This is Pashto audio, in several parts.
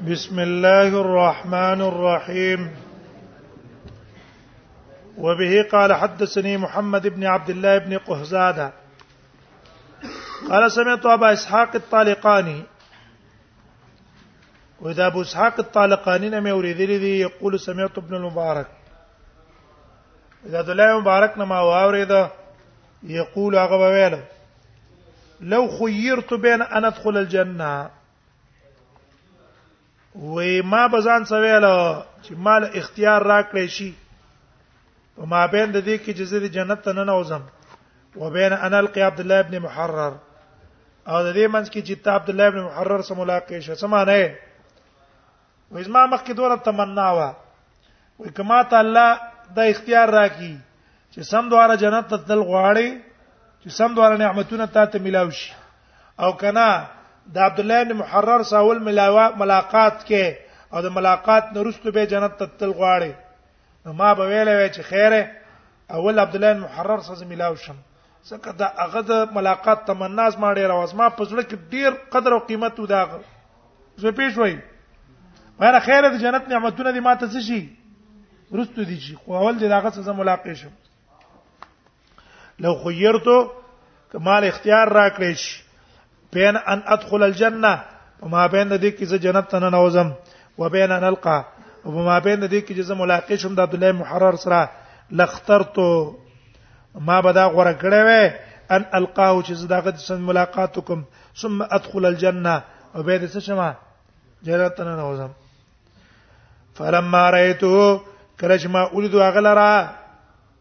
بسم الله الرحمن الرحيم وبه قال حدثني محمد بن عبد الله بن قهزادة قال سمعت أبا إسحاق الطالقاني وإذا أبو إسحاق الطالقاني لم يورد لي يقول سمعت ابن المبارك إذا عبد الله مبارك نما وأورد یقول هغه ویل لو خيرت بين ان ادخل الجنه وې ما بزان سویل چې مال اختیار راکړې شي په ما بین د دې کې چې زه جنت ته نه نوځم وبین انا القي عبد الله ابن محرر او د دې منځ کې چې عبد الله ابن محرر سره ملاقات شې سمانه وای زما مخ کې دوره تمنا و وای کما ته الله دا اختیار راکړي چې سم دواره جنت ته تل غواړي چې سم دواره نعمتونه تا ته ملاوي شي او کنا د عبد الله بن محرر ساول ملاوا ملاقات کې او د ملاقات نرسته به جنت ته تل غواړي نو ما به ویلې چې خیره اول عبد الله بن محرر سره ملاو شم ځکه دا هغه د ملاقات تمنا زما ډیر او زما په زړه کې ډیر قدر او قیمت ودا زه پیښ وای غره خیر د جنت نعمتونه دي ماته څه شي ورستو دي شي خو اول دې داغه سره ملاقات شم لو خيرته کمال اختیار را کړی شي بین ان ادخل الجنه وما بین دې کې زه جنت ته نه وزم وبین ان القا وما بین دې کې زه ملاقات شم د عبد الله محرر سره لخترت ما بدا غره کړې وې ان القاه چې زه دغه سره ملاقات وکم ثم ادخل الجنه او به دې څه شمه جنت ته نه وزم فلما رايته کله چې ما ولید هغه لرا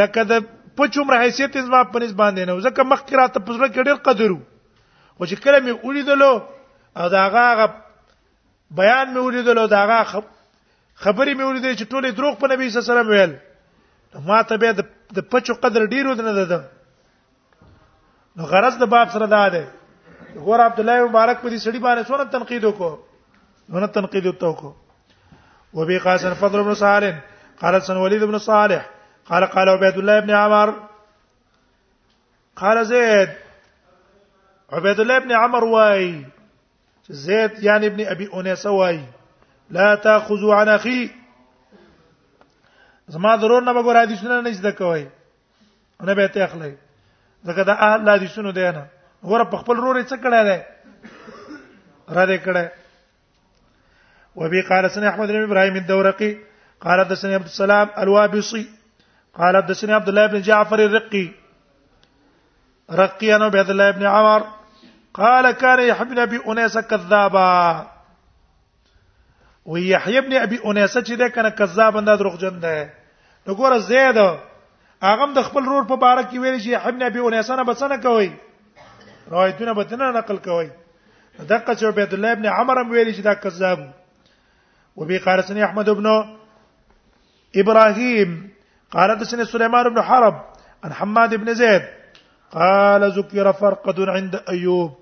لکه د پچوم حیثیت زما په نسبت باندې نه ځکه مخکې راته په زړه کې ډېر قدر وو خو چې کله مې ولیدلو او دا هغه بیان مې ولیدلو دا هغه خبرې مې ولیدلې چې ټولې دروغ په نبی صلی الله علیه وسلم ویل ما ته به د پچو قدر ډیرو نه ده نو غرض د باب سره دا ده ګور عبد الله مبارک په دې سړي باندې څونه تنقید وکړو ونه تنقید وکړو وبي قاسن فضل بن صالح قال سن وليد بن صالح قال قال عبيد الله بن عمر قال زيد عبيد الله بن عمر واي زيد يعني ابن ابي انيس واي لا تاخذوا عن اخي زما ضرور نه بګور حدیثونه نه زده کوي نه به ته اخلي ځکه دا اهل حدیثونو دی نه ور په خپل رورې څه کړه دی را دې کړه وبي قال سنه احمد بن ابراهيم الدورقي قال حدثني عبد السلام الوابصي قال حدثني عبد الله بن جعفر الرقي رقي انا عبد الله بن عمر قال كان يحب النبي اناس كذابا و یحیی ابن ابي انیسه چې ده کنه کذاب اند دروغجن ده نو ګوره زید هغه د خپل رور په باره کې ویل چې ابن ابي انیسه نه بچنه کوي روایتونه به تنه نقل کوي دقه چې عبد الله ابن عمر هم ویل چې دا کذاب و به قارسنی احمد ابن ابراهيم قال حدثني سليمان بن حرب عن حماد بن زيد قال ذكر فرقد عند ايوب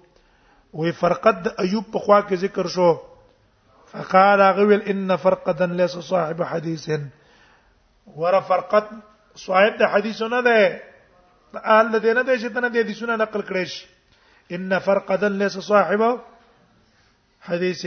وی فرقد د ایوب په خوا کې ذکر شو فقال غویل ان فرقدا ليس صاحب حديث ور فرقد صاحب د حدیث نه ده آل د نه ده چې تنه د حدیثونه نقل کړي شي ان فرقدا ليس صاحب حديث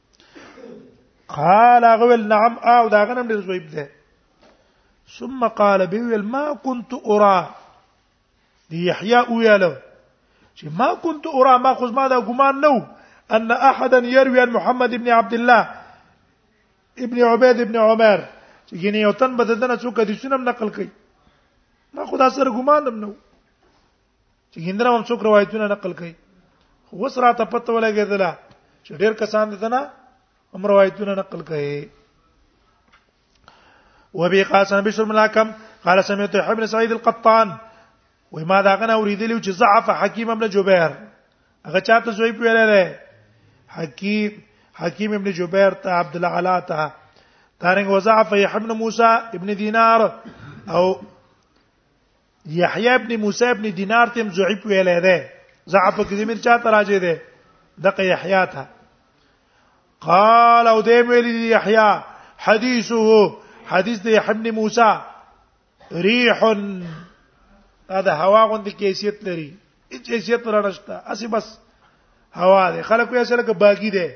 قال غول نعم او دا غنم دې زویب ده ثم قال بيل ما كنت ارى دي يحيى وياله چې ما كنت ارى ما خو ما دا ګمان نو ان احدا يروي عن محمد ابن عبد الله ابن عبيد ابن عمر چې ګنې یو تن بددنه څوک د سنم نقل کوي ما خدا سره ګمان نم نو چې هندره هم څوک روایتونه نقل کوي خو اوس راته پته ولګېدله چې ډېر کسان دي نه هم روایتونه نقل کوي وبي قاسم بشر ملاکم قال سمعت ابن سعيد القطان وما دا غنه اوریدلی چې ضعف حکیم ابن جبیر هغه چاته زوی پیل لري حکیم حکیم ابن جبیر ته عبد الله علا ته تارنګ وضعف يحيى ابن موسى ابن دينار او یحیی ابن موسی ابن دینار تم ضعیف ویلې ده ضعف کې زمير چا تراجه ده دغه یحیی ته قال او دې ویل یحیی حدیثه حدیث د یحیی ابن موسی ریح دا هوا غوند کیفیت لري هیڅ کیفیت رانشته اسی بس هوا ده خلک یې سره کې باقی ده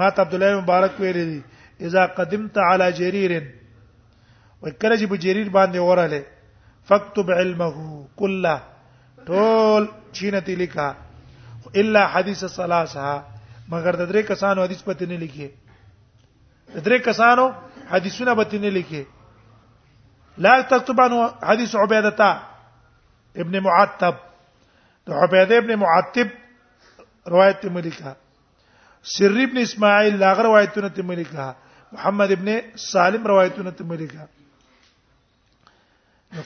ما ته عبد الله مبارک ویل دي اذا قدمت على جرير وکړه چې په جرير باندې وراله فكتب علمه كله ټول چینه لیکا الا حدیث الثلاثه مگر د درې کسانو حدیث پته نه لیکي د درې کسانو حدیثونه پته نه لیکي لا تكتب عنه حديث عبيده ابن معتب د عبيده ابن معتب روایت ملکه سر ابن اسماعیل لا غره روایتونه ته ملکه محمد ابن سالم روایتونه ته ملکه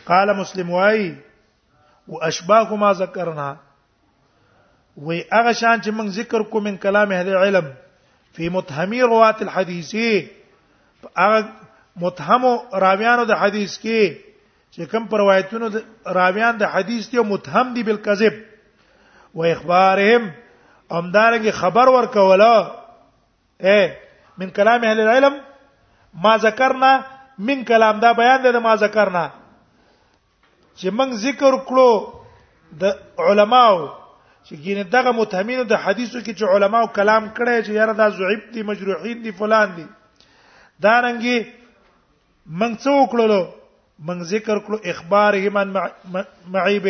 قال مسلم واي واشباه ما ذكرنا وي هغه شان چې موږ ذکر کو من کلام اهل علم فی متهمی روات الحدیث هغه متهمو راویانو د حدیث کې چې کوم پر روایتونو راویان د حدیث دی متهم دی بالکذب و اخبارهم امدارنګ خبر ورکولا اے من کلام اهل العلم ما ذکرنا من کلام دا بیان دی ما ذکرنا چې موږ ذکر کړو د علماو چې ګینه دغه متهمینو د حدیثو کې چې علماو کلام کړي چې یاره دا ضعیف دي مجروحین دي فلان دي دا رنګي من څه وکړلو من ذکر کړو اخباره من معيب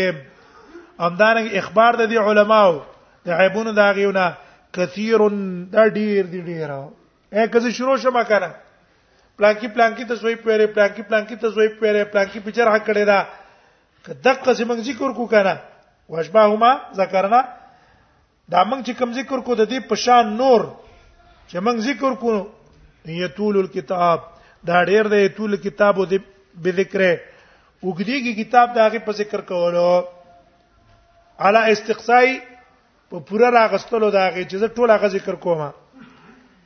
امدارنګ اخبار د دې علماو د عیبونو دا غيونه کثیر دا ډیر دی ډیر اے کزه شروع شمه کنه پلانکی پلانکی ته سوی پیره پلانکی پلانکی ته سوی پیره پلانکی په جرح کړي دا دقه سیمنګ ذکر کو کنه واشباهما ذکرنا دا موږ چې کوم ذکر کو د دې پشان نور چې موږ ذکر کو یتول الكتاب دا ډېر د یتول کتاب او د به ذکر وګدیږي کتاب دا غي په ذکر کولو علا استقصای په پورا راغستلو دا غي چې زه ټول هغه ذکر کوم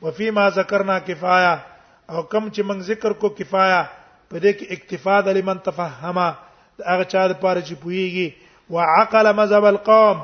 وفي ما ذکرنا کفایه او کم چې موږ ذکر کو کفایه په دې کې اکتفا د لمن تفهمه هغه چا د پاره چې پويږي وعقل مذهب القوم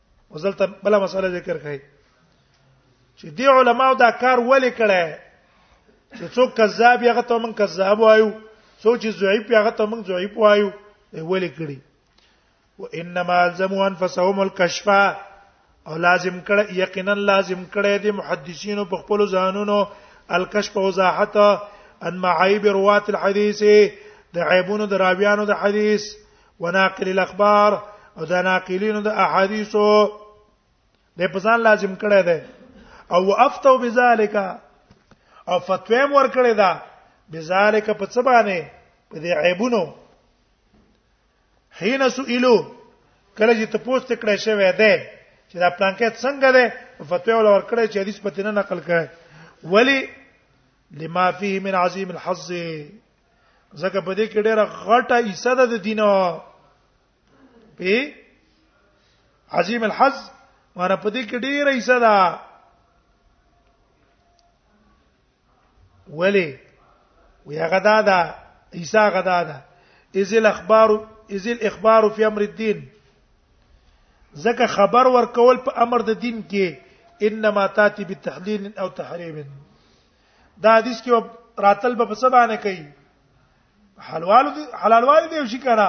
وزلته بل مسله ذکر کړي چې دی علماو دا کار ولې کړي چې څوک کذاب یغه ته من کذاب وایو څوک چې ضعیف یغه ته من ضعیف وایو ولې کړي وانما الزموا انفسهم الكشف او لازم کړه یقینا لازم کړه دي محدثینو په خپل ځانونو الکشف وضاحت ان معایب روات الحديث د عیبونو د راویانو د حدیث وناقل الاخبار او دا ناقلینو د احادیثو د پسان لازم کړی دی او افتو بذالک او فتوا ور کړی دا بذالک په څه باندې په دې عیبونو حين سئلو کله چې تاسو ته کړی شوی دی چې دا پلان کې څنګه دی فتوا ور کړی چې حدیث پته نه نقل کړي ولی لما فيه من عظیم الحظ ځکه په دې کې ډېره غټه حصہ ده د دین په عظیم الحظ مانه په دې کې ډېره حصہ ده ولی وی هغه دا ده عیسی هغه دا ده اذ الاخبار اذ الاخبار فی امر الدین ځکه خبر ورکول په امر د دین کې انما تاتي بالتحلیل او تحریم دا حدیث کې راتل به څه باندې کوي حلوال حلالوالي دی شي کنه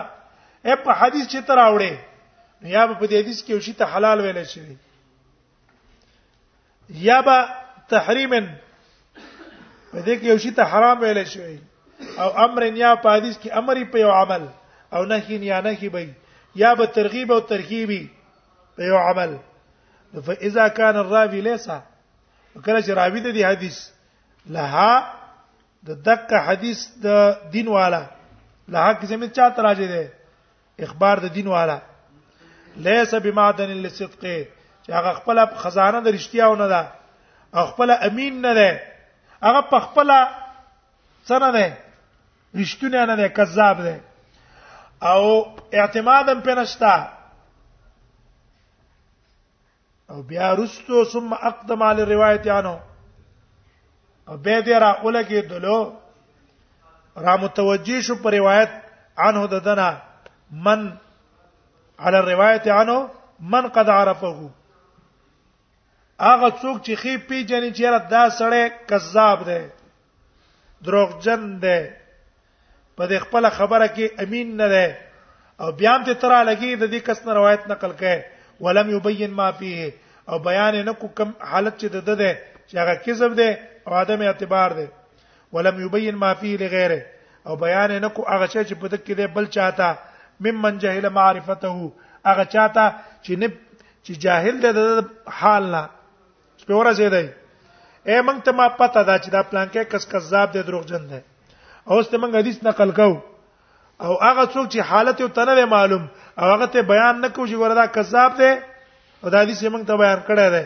اے په حدیث چې تر راوړې یا په دې حدیث کې شي ته حلال ویل شي یا به تحریمن په دې کې یو شی ته حرام ویل شوی او امر یا په حدیث کې امر په یو عمل او نهی یا نهی به یا به ترغیب او ترهیبی په یو عمل فاذا كان الراوي ليس کله چې راوی د دې حدیث لها د دک حدیث د دین والا لها کې زمي چا تراجه ده اخبار د دین والا ليس بمعدن للصدق چې هغه خپل خزانه د رښتیاو نه ده او خپل امین نه ده هغه په خپل څنګه ده رښتونه نه ده کذاب ده او اعتمادم پنشتا او بیا رستو ثم اقدم علی روایت عنه او به دې را اولګي دلو را متوجی شو پر روایت عنه ددنا من على الروايه عنه من قد عرفه هغه څوک چې خې پیجنې چې را دا سړی کذاب دی دروغجن دی په دې خپل خبره کې امین نه دی او بیا هم ته ترا لګي د دې کس نه روایت نقل کړي ولم یبین ما فيه او بیان نه کو کم حالت چې د ده چې هغه کذب دی او عدم اعتبار دی ولم یبین ما فيه لغیره او بیان نه کو هغه چې په دې کې دی بل چاته ممن جهل معرفته هغه چاته چې نه چې جاهل دی د حال نه په ورځ دی اے مونږ ته ما پته دا چې دا پلان کې کس کذاب دی دروغجن دی او ست مونږ حدیث نقل کو او هغه څوک چې حالت یو تنه معلوم او هغه ته بیان نکو چې وردا کذاب دی او دا حدیث مونږ ته بیان کړی دی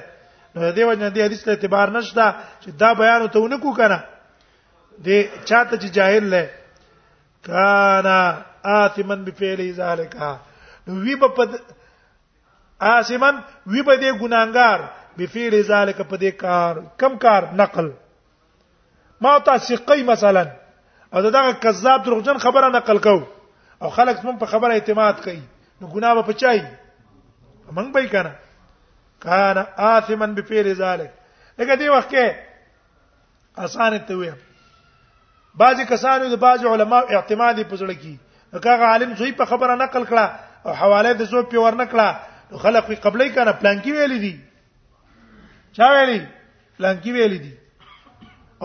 نو دې وجه دې حدیث له اعتبار نشته چې دا بیان ته ونکو کنه دې چاته چې جاهل لې کانا آثمن بفعل ذالک نو وی په آسمن وی به دې ګناګار بفعل ذلک په دې کار کم کار نقل ما تاسقي مثلا او دغه کذاب دروغجن خبره نقل کو او خلک مون په خبره اعتماد کوي نو ګناه به پچای مونږ به کنه کان آثما بفعل ذلک لکه دې وخت کې اسانه ته وي بعضی کسانو د بعض علما اعتماد په ځړ کې هغه عالم زوی په خبره نقل کړه او حواله د زوی په ورنه کړه نو خلک وی قبلې کنه پلان کې ویلې دي چا ویلې پلان کې ویلې دي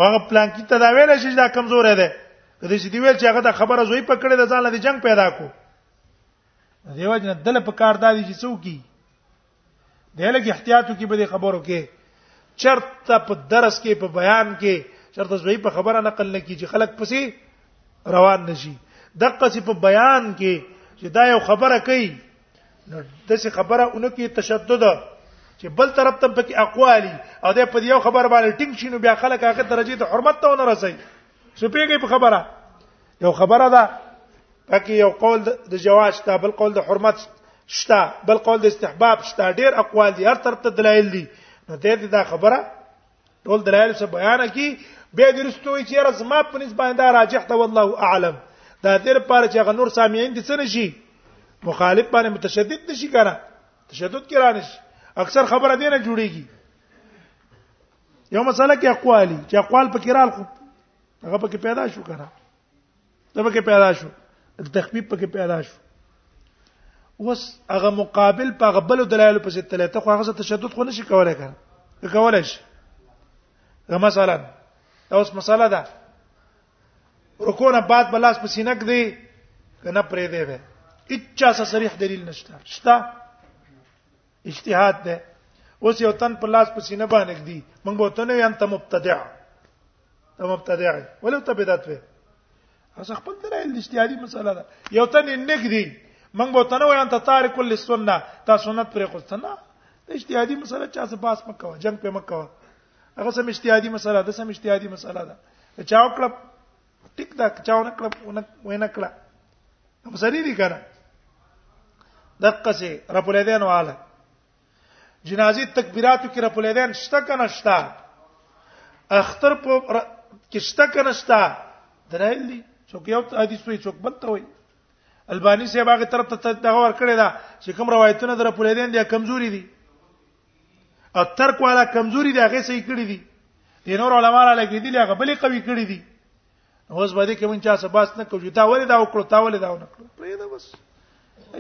هغه پلان کې ته دا ویل شي دا کمزور دی د دې چې دی ویل چې هغه د خبره زوی په کړه د ځان له جنگ پیدا کو دیو جن دل په کار دادی چې څوک کی دی لګي احتیاطو کې به دې خبرو کې چرته په درس کې په بیان کې چرته زوی په خبره نقل نه کیږي خلک پسې روان نشي دقه چې په بیان کې چې دا یو خبره کوي نو داسې خبره اونکي تشدد چې بل طرف ته پکې اقوالي او د په یو خبر باندې ټینګ شینو بیا خلک هغه درجه ته حرمت ته ونه رسي سپېږي په خبره یو خبره ده پکې یو قول د جواز شته بل قول د حرمت شته بل قول د استحباب شته ډېر اقوال دي هر طرف ته دلایل دي نو دې دا خبره ټول دلایل څه بیان کی به درستوي چې راز ما په نسبت باندې راجح ده والله اعلم دا دې لپاره چې غنور سامعين دي څه نشي مخالف باندې متشدد نشي کنه تشدد کې را نشي اکثر خبره دې نه جوړيږي یو مسله کې اقوالي چې اقوال پکې رال خو هغه پکې پیدا شو کنه دا پکې پیدا شو تخفیف پکې پیدا شو اوس هغه مقابل په غبل دلایل په ست ته خو هغه تشدد خو نشي کولای کنه کولای شي مثلا اوس مساله ده رکوع نه بعد بلاس په سینه کې دی کنه پرې دی به اچا سره صریح دلیل نشته شته اجتهاد ده اوس یو تن په لاس په سینه باندې دی موږ به ته نه یان ته مبتدع ته مبتدع ولې ته بدعت وې اوس خپل دلایل د اجتهادي مسله ده یو تن نګدي من به تنه وای انت تارک للسنه تا سنت پر قصته نه اجتهادي مسله چا څه باس مکو جنگ په مکو هغه سم اجتهادي مسله ده سم اجتهادي مسله ده چا وکړه ټیک دا چا ونکړه ونکړه هم سړي دي کنه دقه سي رب العالمین والا جنازي تکبیراتو کې رب الیدین شته کنه شته اختر په کې شته کنه شته درایل دي څوک یو حدیث وي څوک بل ته وي البانی صاحب هغه طرف ته دغه ور کړی دا چې کوم روایتونه در په لیدین دي کمزوري دي او ترک والا کمزوري دي هغه صحیح کړی دي د نور علماء علی کې دي هغه بلې قوي کړی دي اوس باندې کې مونږ چا سباس نه کوو دا ولې دا وکړو تا ولې دا نه کړو پرې دا بس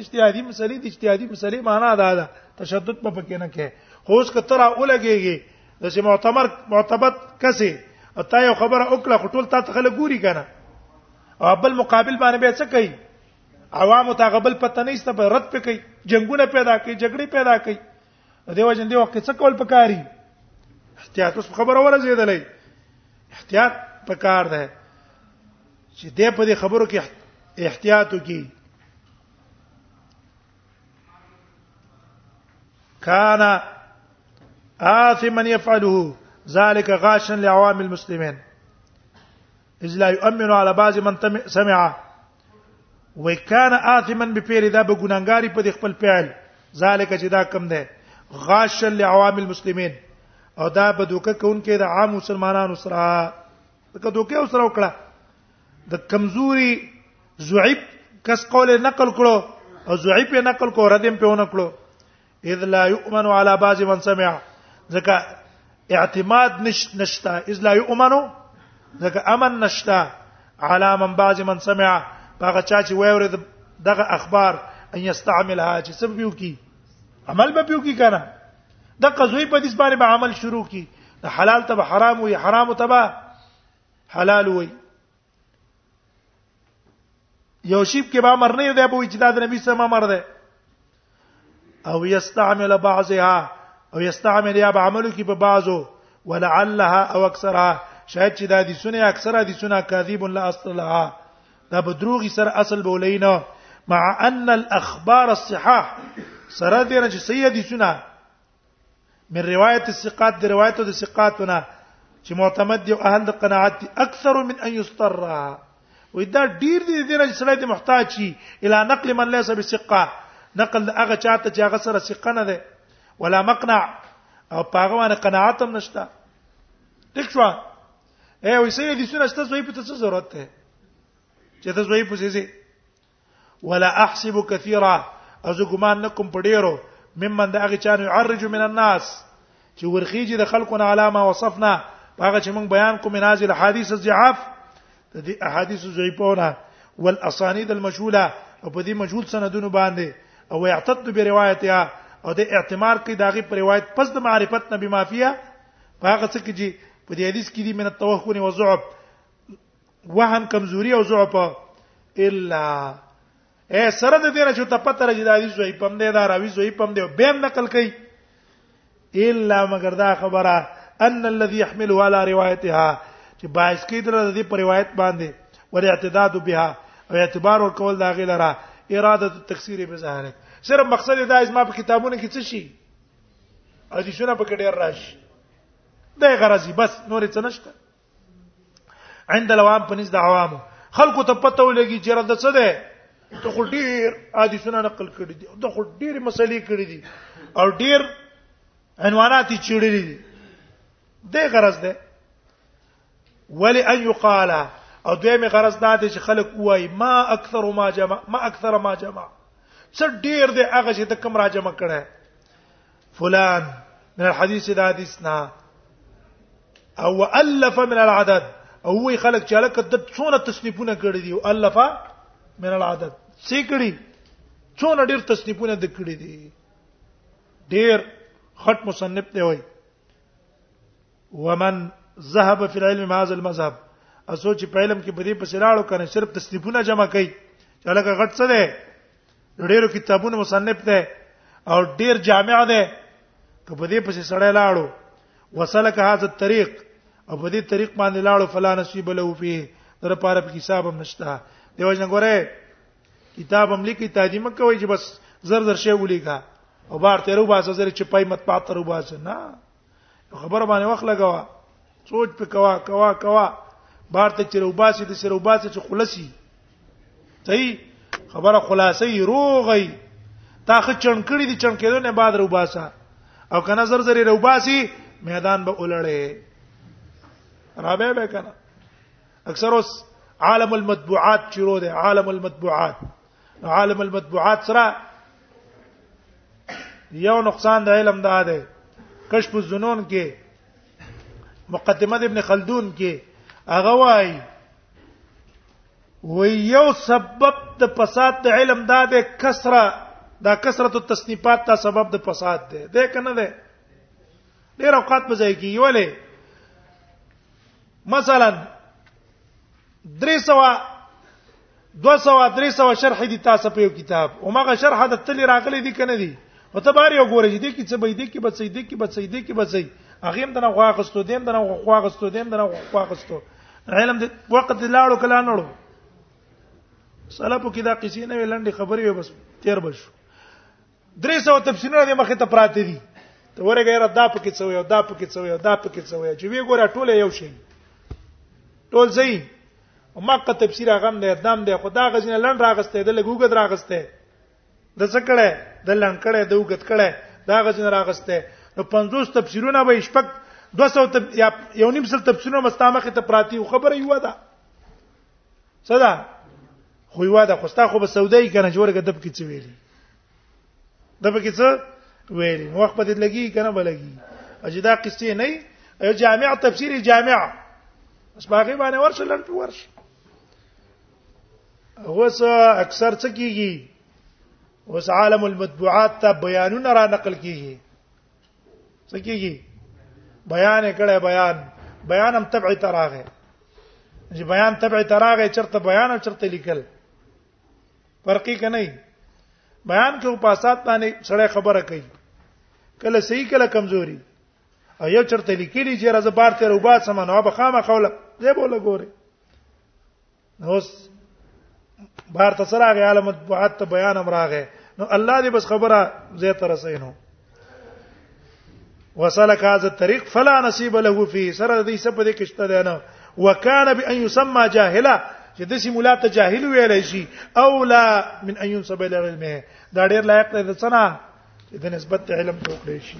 اجتهادي مسلې دي اجتهادي مسلې معنا دا ده تشدد په پکې نه کې خو اوس کتر اولګيږي د چې معتبر معتبت کسي او تا یو خبره وکړه خو ټول تا ته خلک ګوري کنه او بل مقابل باندې به څه کوي عوام ته غبل پته نه ایسته په رد پکې جنگونه پیدا کوي جګړې پیدا کوي د دې وجه دې وخت څه کول پکاري احتیاط اوس خبره ورزيدلې احتیاط پکار ده چې دې په دې خبرو کې احتیاط وکړي کان آثما يفعله ذلك غاشا لعوام المسلمين اذ لا يؤمن على بعض من سمع وکانه آثما بفعل دا به ګناګاری په خپل فعل ذالک چې دا کم ده غاش لعوام المسلمین او دا به دوکه کونکي د عام مسلمانانو سره که دوکه سره وکړه د کمزوري زعيب کس قول نقل کړو او زعيب نقل کو ردم په ونه کړو اذ لا يؤمن على بعض من سمع ځکه اعتماد نشتا اذ لا يؤمن ځکه امن نشتا على من بعض من سمع هغه چا چې وایره دغه اخبار ان يستعملها چې سبب یو کی عمل به پیو کی کنه د قضوی په دې باندې به عمل شروع کی د حلال ته حرام وي حرام ته حلال وي یو شیب کې به امر نه دی په چې دا د نبی سم امر دی او یستعمل بعضها او یستعمل یا به عملو کې په بعضو ولعلها او اکثرها شاید چې دا دي سونه اکثره دي سونه کاذب لا اصل لها دا په دروغي سره اصل بولینا مع ان الاخبار الصحاح سره دې نه چې سیدي سونه من روایت الثقات د روایت د ثقاتنا چې معتمد دی او اهل د قناعت دي اکثر من ان یستر وې دا ډیر دي د رج سره د محتاج شي اله نقل من ليس بثقه نقل هغه چاته چې هغه سره ثقه نه ده ولا مقنع او پاغه باندې قناعت هم نشته ټیک شو اے وسې دې سره ستاسو په څه ضرورت ده چې تاسو یې پوښتنه ولا احسب كثيرا از ګمان نکم په ډیرو ممن دا هغه چانه يعرج من الناس چې ورخیږي د خلکو نه علامه وصفنا هغه چې موږ بیان کوم نازل حدیث الضعاف د دې احادیث ضعیفونه والاسانید المجهوله او په دې مجهول سندونو باندې او يعتد بروايتها او د اعتماد کې داغي پر روایت پس د معرفت نبی مافیا هغه څه کې چې په دې حدیث کې دي من التوهن والضعف وهن کمزوري او ضعف الا اے سره د دې نه چې ته پته راځي د حدیث زوی پم دې دا راوي زوی پم دې به نقل کوي الا مگر دا خبره ان الذي يحمل على روايتها چې باعث کې در د دې پر روایت باندې ور اعتداد بها او اعتبار ور کول دا غیلره اراده التکثیر به ظاهره صرف مقصد دا از ما په کتابونو کې څه شي حدیثونه په کې ډیر راشي دا غرضی بس نور څه نشته عند العوام په نس د عوامو خلکو ته پته ولګي چې رد څه ده ته خو ډیر عادي سونه نقل کړی دي ته خو ډیر مسلې کړی دي او ډیر عنوانات یې چیړلې دي د غرض ده ولی ان یقال او دوی می غرض نه دي چې خلک وای ما اکثر ما جمع ما اکثر ما جمع څه ډیر دی هغه چې ته کم را جمع کړه فلان من الحديث دا حدیثنا او الف من العدد او وی خلق چې لکه د څونه تصنیفونه کړی دی او الف من العدد سی کړی څونه ډیر تصنیفونه د کړی دی ډیر خط مصنف دی وای ومن ذهب في العلم هذا المذهب اسو چې په علم کې بدی په سلاړو کنه صرف تصنیفونه جمع کړي چې لکه غټ څه دی ډېر کتابونه مصنف ده او ډېر جامع ده کبه دې پسې سړی لاړو وسلک هاذ الطريق او په دې طریق باندې لاړو فلا نصیب له فيه در پاره په حساب هم نشته دی وجه غره کتاب هم لیکي تاجیمه کوي چې بس زر زر شی ولیکا او بار تیرو باسه زر چې پای مت پاترو باسه نه یو خبره باندې وخت لګوا سوچ په کوا کوا کوا بار ته چې روباسي د سروباسي چې خلصي صحیح خبره خلاصي روغي تا خ چن کړی دي چن کېدو نه بعد روباسا او کنه زر زری روباسي میدان به ولړې رابع به کنه اکثر اوس عالم المطبوعات شروع ده عالم المطبوعات عالم المطبوعات سره یو نقصان د علم دا دی کشف الظنون کې مقدمه ابن خلدون کې هغه وایي و یو سبب د فساد د علم دا د کسره دا کثرت التصنیفات دا سبب د فساد دی ده کنه ده ډیر اوقات په ځای کې یولې مثلا درې سوا 200 300 شرح دي تاسو په یو کتاب او مغه شرح د تل راغلي دي کنه دي او ته بار یو ګورې دي کې څه به دي کې بچي دي کې بچي دي کې بچي هغه هم دنه غوا غستو دیم دنه غوا غستو دیم دنه غوا غستو علم د وخت لاړو کلا نړو سلام په کې دا قصې نه ویلندې خبرې بس تیر بشو درې سو تفسیرونه د مخه ته پراته دي ته ورګه را دا پکې څو یو دا پکې څو یو دا پکې څو یو چې وی ګوره ټوله یو شی ټول صحیح او مکه تفسیر هغه نه دام دی خدا غزنه لن راغسته د لګوګد راغسته د څه کړه د لن کړه د وګد کړه دا غزنه راغسته نو 50 تفسیرونه به شپک 200 یا یو نیم سل تفسیرونه مستامخه ته پراتی خبره یو ده صدا خو یو دا خو ستا خو به سودای کنه جوړه کې دب کې څه ویلي دب کې څه ویلي وخت په دې لګي کنه بلګي اجدا قصې نه ای جامع تفسیر جامع بس باغی باندې ورشه لړ په ورش اوس اکثر څه کیږي اوس عالم المطبوعات ته بیانونه را نقل کیږي سکیږي بیان کړه بیان بیان هم تبع تراغه چې بیان تبع تراغه چرته بیان او چرته لیکل فرقی کنه بیان کې په اساس باندې سړی خبره کوي کله صحیح کله کمزوري او یو چرته لیکلی چې راز بار تر وبا سم نو به خامه خوله دې بوله ګوره اوس بهر ته سره غي عالم مطبوعات ته بیان امراغه نو الله دې بس خبره زه تر سینو وسلك هذا الطريق فلا نصيب له فيه سره دې سپه دې کشته ده نه وکانه بان يسمى جاهلا چې د سیمولا ته جاهل ویل شي او لا من ان ينسب الى علمه دا ډیر لایق دی د سنا د نسبت علم ته وکړي شي